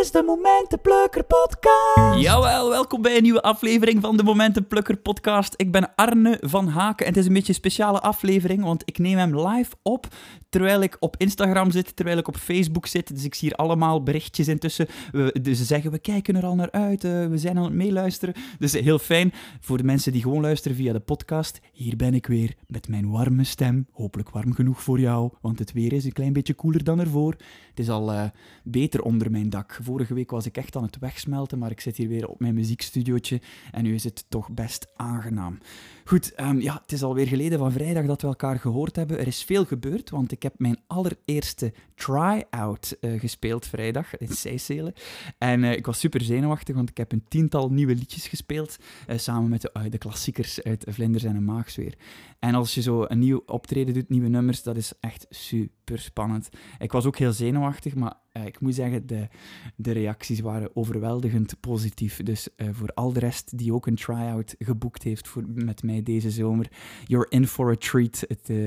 is de Momentenplukker podcast. Jawel, welkom bij een nieuwe aflevering van de Momentenplukker podcast. Ik ben Arne van Haken en het is een beetje een speciale aflevering, want ik neem hem live op terwijl ik op Instagram zit, terwijl ik op Facebook zit. Dus ik zie hier allemaal berichtjes intussen. We, dus ze zeggen, we kijken er al naar uit, uh, we zijn aan het meeluisteren. Dus heel fijn voor de mensen die gewoon luisteren via de podcast. Hier ben ik weer met mijn warme stem. Hopelijk warm genoeg voor jou, want het weer is een klein beetje koeler dan ervoor. Het is al uh, beter onder mijn dak. Vorige week was ik echt aan het wegsmelten, maar ik zit hier weer op mijn muziekstudiootje en nu is het toch best aangenaam. Goed, um, ja, het is alweer geleden van vrijdag dat we elkaar gehoord hebben. Er is veel gebeurd, want ik heb mijn allereerste try-out uh, gespeeld vrijdag in Seychelles. En uh, ik was super zenuwachtig, want ik heb een tiental nieuwe liedjes gespeeld, uh, samen met de, de, klassiekers uit Vlinders en een Maagsfeer. En als je zo een nieuw optreden doet, nieuwe nummers, dat is echt super spannend. Ik was ook heel zenuwachtig, maar ik moet zeggen, de, de reacties waren overweldigend positief. Dus voor al de rest die ook een try-out geboekt heeft voor, met mij deze zomer, you're in for a treat.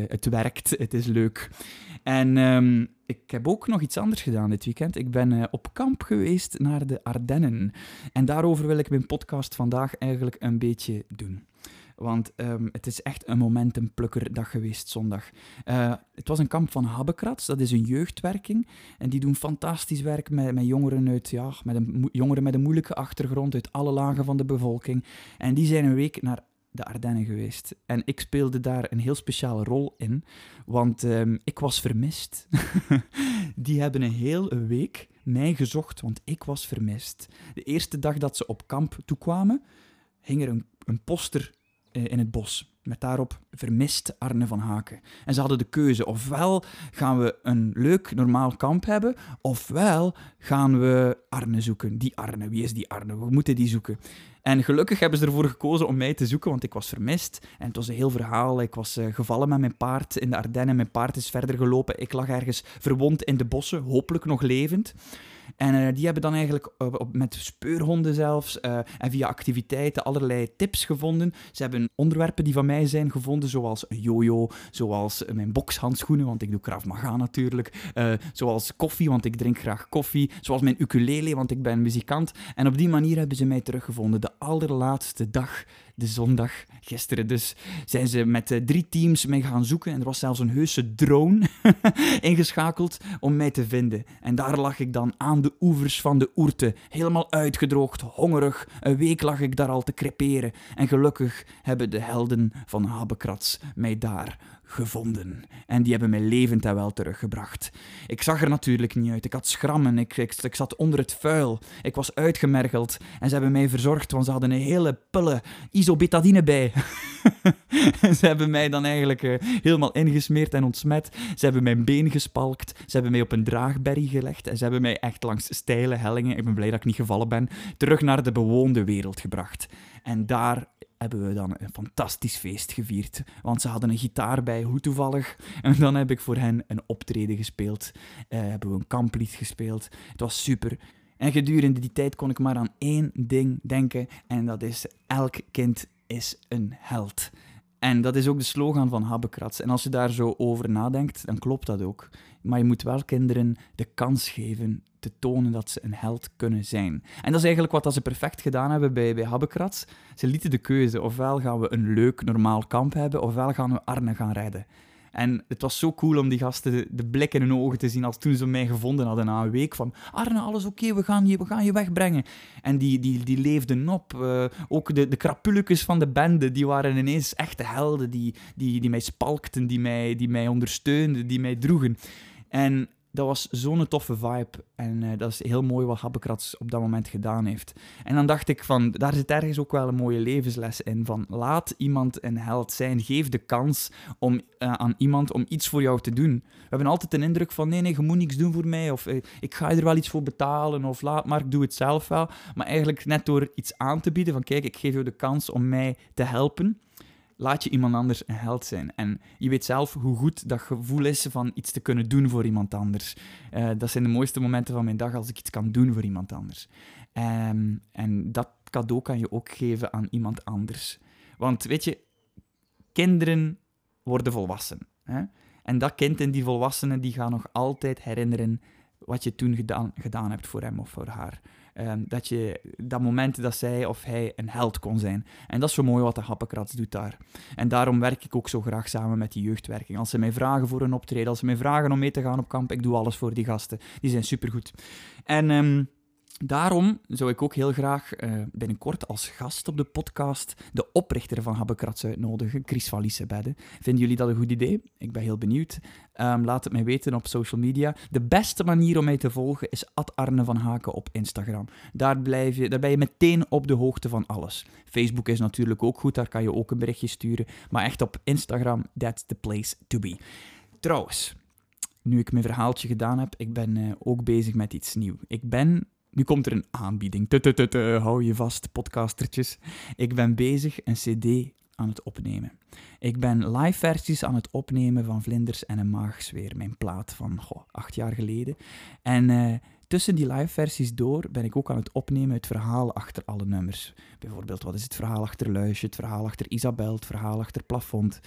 Het werkt, het is leuk. En um, ik heb ook nog iets anders gedaan dit weekend. Ik ben op kamp geweest naar de Ardennen. En daarover wil ik mijn podcast vandaag eigenlijk een beetje doen. Want um, het is echt een momentumplukkerdag geweest zondag. Uh, het was een kamp van Habbekrats, dat is een jeugdwerking. En die doen fantastisch werk met, met jongeren uit, ja, met een, jongeren met een moeilijke achtergrond uit alle lagen van de bevolking. En die zijn een week naar de Ardennen geweest. En ik speelde daar een heel speciale rol in, want um, ik was vermist. die hebben een hele week mij gezocht, want ik was vermist. De eerste dag dat ze op kamp toekwamen, hing er een, een poster in het bos. Met daarop vermist Arne van Haken. En ze hadden de keuze: ofwel gaan we een leuk normaal kamp hebben, ofwel gaan we Arne zoeken. Die Arne, wie is die Arne? We moeten die zoeken. En gelukkig hebben ze ervoor gekozen om mij te zoeken, want ik was vermist. En het was een heel verhaal. Ik was uh, gevallen met mijn paard in de Ardennen. Mijn paard is verder gelopen. Ik lag ergens verwond in de bossen, hopelijk nog levend. En uh, die hebben dan eigenlijk met speurhonden zelfs uh, en via activiteiten allerlei tips gevonden. Ze hebben onderwerpen die van mij zijn gevonden, zoals een jojo, zoals mijn bokshandschoenen, want ik doe Krav Maga natuurlijk, zoals koffie, want ik drink graag koffie, zoals mijn ukulele, want ik ben muzikant. En op die manier hebben ze mij teruggevonden. De allerlaatste dag de zondag, gisteren dus, zijn ze met uh, drie teams mij gaan zoeken. En er was zelfs een heuse drone ingeschakeld om mij te vinden. En daar lag ik dan aan de oevers van de Oerte, helemaal uitgedroogd, hongerig. Een week lag ik daar al te creperen. En gelukkig hebben de helden van Habekrats mij daar gevonden. En die hebben mij levend en wel teruggebracht. Ik zag er natuurlijk niet uit. Ik had schrammen. Ik, ik, ik zat onder het vuil. Ik was uitgemergeld. En ze hebben mij verzorgd, want ze hadden een hele pulle isobetadine bij. ze hebben mij dan eigenlijk uh, helemaal ingesmeerd en ontsmet. Ze hebben mijn been gespalkt. Ze hebben mij op een draagberry gelegd. En ze hebben mij echt langs steile hellingen, ik ben blij dat ik niet gevallen ben, terug naar de bewoonde wereld gebracht. En daar hebben we dan een fantastisch feest gevierd. Want ze hadden een gitaar bij, hoe toevallig. En dan heb ik voor hen een optreden gespeeld. Uh, hebben we een kamplied gespeeld. Het was super. En gedurende die tijd kon ik maar aan één ding denken. En dat is: elk kind is een held. En dat is ook de slogan van Habbekrats. En als je daar zo over nadenkt, dan klopt dat ook. Maar je moet wel kinderen de kans geven te tonen dat ze een held kunnen zijn. En dat is eigenlijk wat ze perfect gedaan hebben bij, bij Habbekrats. Ze lieten de keuze. Ofwel gaan we een leuk, normaal kamp hebben, ofwel gaan we Arne gaan redden. En het was zo cool om die gasten de, blik in hun ogen te zien als toen ze mij gevonden hadden na een week van Arne, alles oké, we, gaan je, we gaan je wegbrengen. En die, die, die leefden op. Uh, ook de, de van de bende, die waren ineens echte helden die, die, die mij spalkten, die mij, die mij ondersteunden, die mij droegen. En dat was zo'n toffe vibe. En uh, dat is heel mooi wat Habbekrats op dat moment gedaan heeft. En dan dacht ik van, daar zit ergens ook wel een mooie levensles in. Van, laat iemand een held zijn. Geef de kans om, uh, aan iemand om iets voor jou te doen. We hebben altijd een indruk van, nee, nee, je moet niks doen voor mij. Of uh, ik ga je er wel iets voor betalen. Of laat maar, ik doe het zelf wel. Maar eigenlijk net door iets aan te bieden van, kijk, ik geef jou de kans om mij te helpen laat je iemand anders een held zijn. En je weet zelf hoe goed dat gevoel is van iets te kunnen doen voor iemand anders. Uh, dat zijn de mooiste momenten van mijn dag als ik iets kan doen voor iemand anders. Um, en dat cadeau kan je ook geven aan iemand anders. Want weet je, kinderen worden volwassen. Hè? En dat kind en die volwassenen die gaan nog altijd herinneren wat je toen gedaan, gedaan hebt voor hem of voor haar. Ehm, dat je dat moment dat zij of hij een held kon zijn. En dat is zo mooi wat de Happekrats doet daar. En daarom werk ik ook zo graag samen met die jeugdwerking. Als ze mij vragen voor een optreden, als ze mij vragen om mee te gaan op kamp, ik doe alles voor die gasten. Die zijn supergoed. En... Ehm, Daarom zou ik ook heel graag uh, binnenkort als gast op de podcast de oprichter van Habbekrats uitnodigen, Chris van Liesebedde. Vinden jullie dat een goed idee? Ik ben heel benieuwd. Um, laat het mij weten op social media. De beste manier om mij te volgen is Arne van Haken op Instagram. Daar, blijf je, daar ben je meteen op de hoogte van alles. Facebook is natuurlijk ook goed, daar kan je ook een berichtje sturen. Maar echt op Instagram, that's the place to be. Trouwens, nu ik mijn verhaaltje gedaan heb, ik ben uh, ook bezig met iets nieuws. Ik ben nu komt er een aanbieding. Tut, hou je vast, podcastertjes. Ik ben bezig een CD aan het opnemen. Ik ben live versies aan het opnemen van Vlinders en een Maagzweer, mijn plaat van goh, acht jaar geleden. En uh, tussen die live versies door ben ik ook aan het opnemen het verhaal achter alle nummers. Bijvoorbeeld, wat is het verhaal achter Luisje, het verhaal achter Isabel, het verhaal achter Plafond.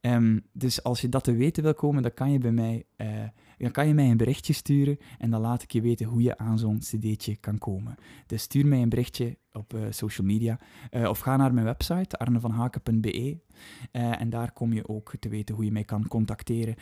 Um, dus als je dat te weten wil komen, dan kan je bij mij... Uh, dan kan je mij een berichtje sturen en dan laat ik je weten hoe je aan zo'n cd'tje kan komen. Dus stuur mij een berichtje op uh, social media uh, of ga naar mijn website arnevanhaken.be uh, en daar kom je ook te weten hoe je mij kan contacteren.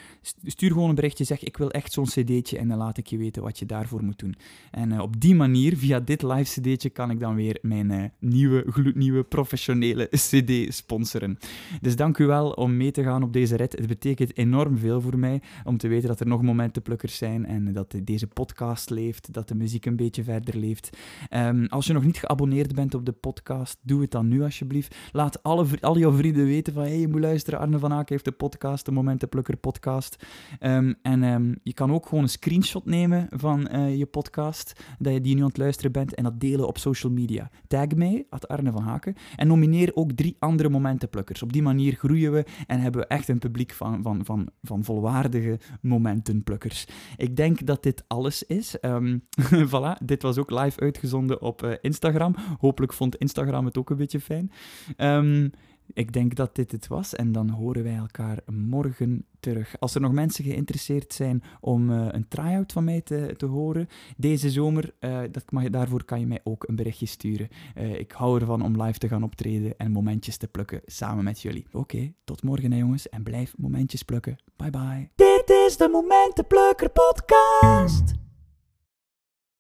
Stuur gewoon een berichtje, zeg ik wil echt zo'n cd'tje en dan laat ik je weten wat je daarvoor moet doen. En op die manier, via dit live cd'tje, kan ik dan weer mijn nieuwe, gloednieuwe, professionele cd sponsoren. Dus dank u wel om mee te gaan op deze rit. Het betekent enorm veel voor mij om te weten dat er nog momentenplukkers zijn en dat deze podcast leeft, dat de muziek een beetje verder leeft. Um, als je nog niet geabonneerd bent op de podcast, doe het dan nu alsjeblieft. Laat alle, al jouw vrienden weten van, hey, je moet luisteren, Arne van Aken heeft de podcast, de Momentenplukker podcast. Um, en um, je kan ook gewoon een screenshot nemen van uh, je podcast, dat je die nu aan het luisteren bent, en dat delen op social media. Tag mij, at Arne van Haken, en nomineer ook drie andere Momentenplukkers. Op die manier groeien we en hebben we echt een publiek van, van, van, van volwaardige momentenplukkers. Ik denk dat dit alles is. Um, voilà, dit was ook live uitgezonden op uh, Instagram. Hopelijk vond Instagram het ook een beetje fijn. Um, ik denk dat dit het was en dan horen wij elkaar morgen terug. Als er nog mensen geïnteresseerd zijn om uh, een try-out van mij te, te horen deze zomer, uh, dat mag, daarvoor kan je mij ook een berichtje sturen. Uh, ik hou ervan om live te gaan optreden en momentjes te plukken samen met jullie. Oké, tot morgen hè, jongens en blijf momentjes plukken. Bye bye. Dit is de Momentenplukker podcast.